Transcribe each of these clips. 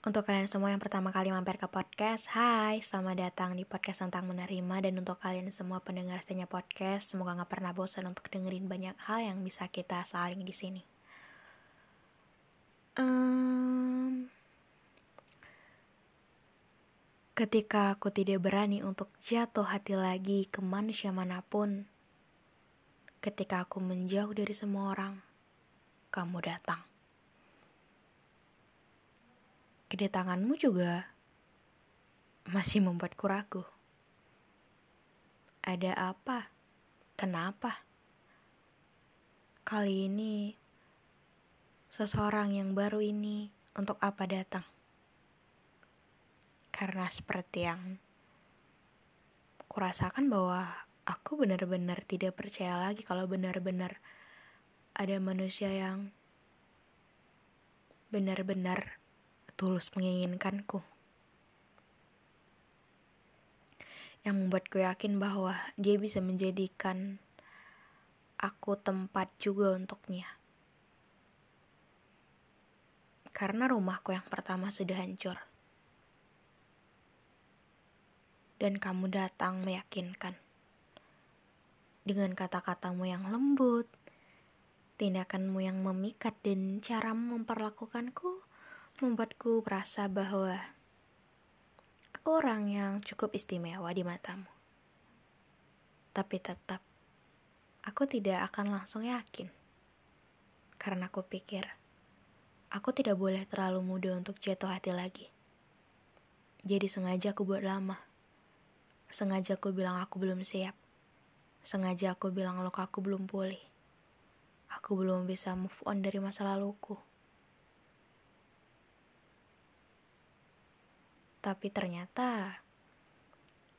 Untuk kalian semua yang pertama kali mampir ke podcast, hai, selamat datang di podcast tentang menerima dan untuk kalian semua pendengar setia podcast, semoga nggak pernah bosan untuk dengerin banyak hal yang bisa kita saling di sini. Um, ketika aku tidak berani untuk jatuh hati lagi ke manusia mana pun, ketika aku menjauh dari semua orang, kamu datang kedatanganmu juga masih membuatku ragu. Ada apa? Kenapa? Kali ini, seseorang yang baru ini untuk apa datang? Karena seperti yang kurasakan bahwa aku benar-benar tidak percaya lagi kalau benar-benar ada manusia yang benar-benar tulus menginginkanku. Yang membuatku yakin bahwa dia bisa menjadikan aku tempat juga untuknya. Karena rumahku yang pertama sudah hancur. Dan kamu datang meyakinkan. Dengan kata-katamu yang lembut, tindakanmu yang memikat dan caramu memperlakukanku membuatku merasa bahwa aku orang yang cukup istimewa di matamu. Tapi tetap, aku tidak akan langsung yakin. Karena aku pikir, aku tidak boleh terlalu muda untuk jatuh hati lagi. Jadi sengaja aku buat lama. Sengaja aku bilang aku belum siap. Sengaja aku bilang luka aku belum pulih. Aku belum bisa move on dari masa laluku. Tapi ternyata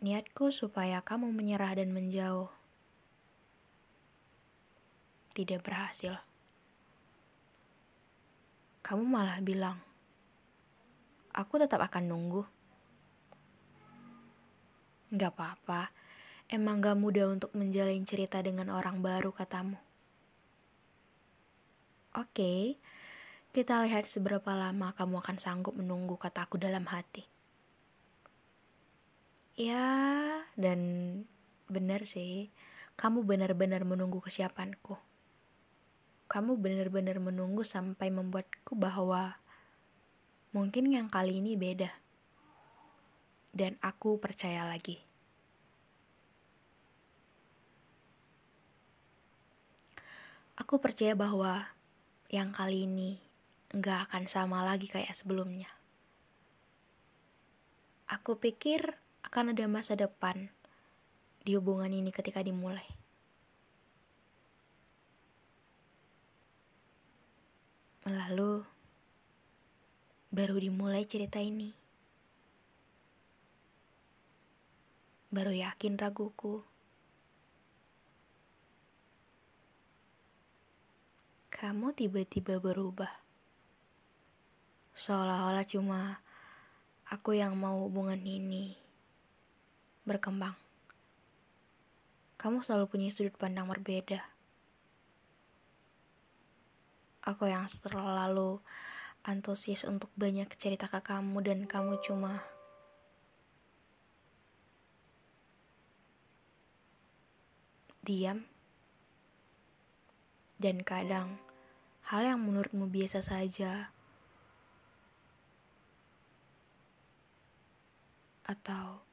niatku supaya kamu menyerah dan menjauh tidak berhasil. Kamu malah bilang, aku tetap akan nunggu. Gak apa-apa, emang gak mudah untuk menjalin cerita dengan orang baru katamu. Oke, kita lihat seberapa lama kamu akan sanggup menunggu kataku dalam hati. Ya, dan benar sih, kamu benar-benar menunggu kesiapanku. Kamu benar-benar menunggu sampai membuatku bahwa mungkin yang kali ini beda. Dan aku percaya lagi. Aku percaya bahwa yang kali ini nggak akan sama lagi kayak sebelumnya. Aku pikir akan ada masa depan di hubungan ini ketika dimulai. Lalu, baru dimulai cerita ini. Baru yakin raguku. Kamu tiba-tiba berubah. Seolah-olah cuma aku yang mau hubungan ini berkembang. Kamu selalu punya sudut pandang berbeda. Aku yang selalu antusias untuk banyak cerita ke kamu dan kamu cuma diam. Dan kadang hal yang menurutmu biasa saja atau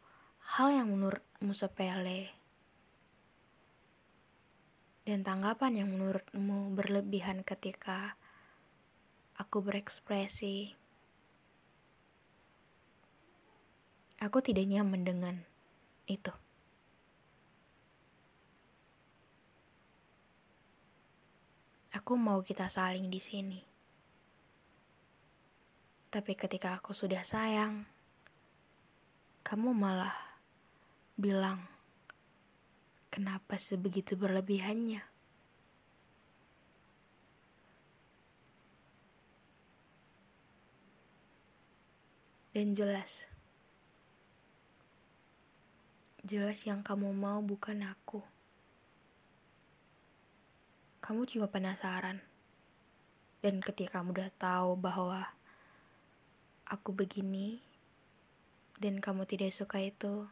hal yang menurutmu sepele dan tanggapan yang menurutmu berlebihan ketika aku berekspresi Aku tidak nyaman dengan itu. Aku mau kita saling di sini. Tapi ketika aku sudah sayang, kamu malah bilang, "Kenapa sebegitu berlebihannya?" Dan jelas, jelas yang kamu mau bukan aku. Kamu cuma penasaran. Dan ketika kamu udah tahu bahwa aku begini dan kamu tidak suka itu,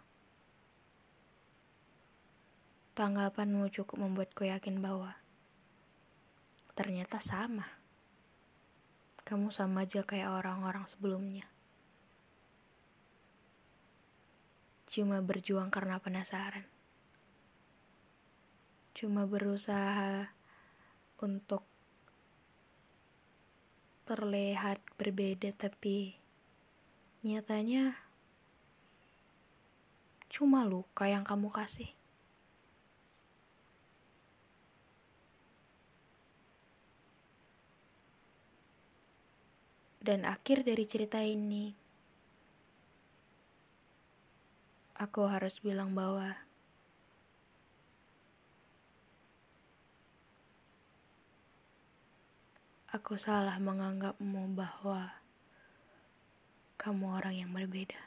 tanggapanmu cukup membuatku yakin bahwa ternyata sama. Kamu sama aja kayak orang-orang sebelumnya. Cuma berjuang karena penasaran. Cuma berusaha untuk terlihat berbeda tapi nyatanya cuma luka yang kamu kasih. Dan akhir dari cerita ini aku harus bilang bahwa aku salah menganggapmu bahwa kamu orang yang berbeda.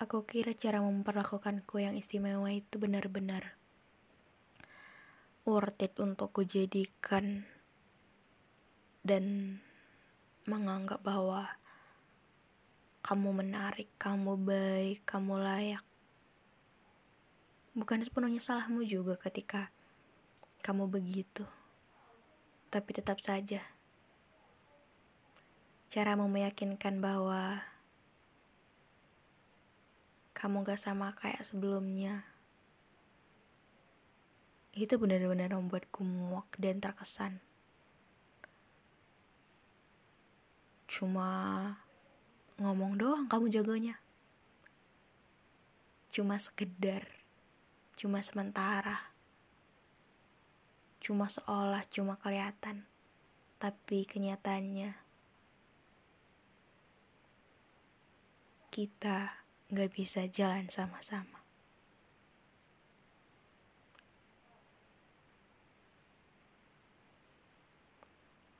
Aku kira cara memperlakukanku yang istimewa itu benar-benar worth it untuk kujadikan dan menganggap bahwa kamu menarik, kamu baik, kamu layak. Bukan sepenuhnya salahmu juga ketika kamu begitu. Tapi tetap saja, cara meyakinkan bahwa kamu gak sama kayak sebelumnya. Itu benar-benar membuatku muak dan terkesan. Cuma ngomong doang kamu jagonya. Cuma sekedar, cuma sementara. Cuma seolah cuma kelihatan. Tapi kenyataannya kita gak bisa jalan sama-sama.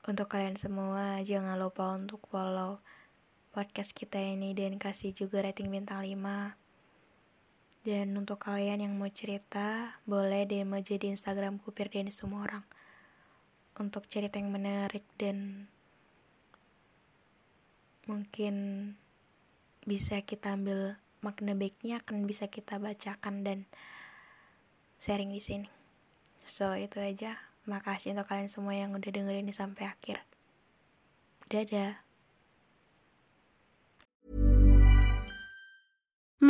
Untuk kalian semua, jangan lupa untuk follow podcast kita ini dan kasih juga rating bintang 5. Dan untuk kalian yang mau cerita, boleh DM aja di Instagram Kupir dan semua orang. Untuk cerita yang menarik dan mungkin bisa kita ambil makna baiknya akan bisa kita bacakan dan sharing di sini. So, itu aja. Makasih untuk kalian semua yang udah dengerin sampai akhir. Dadah.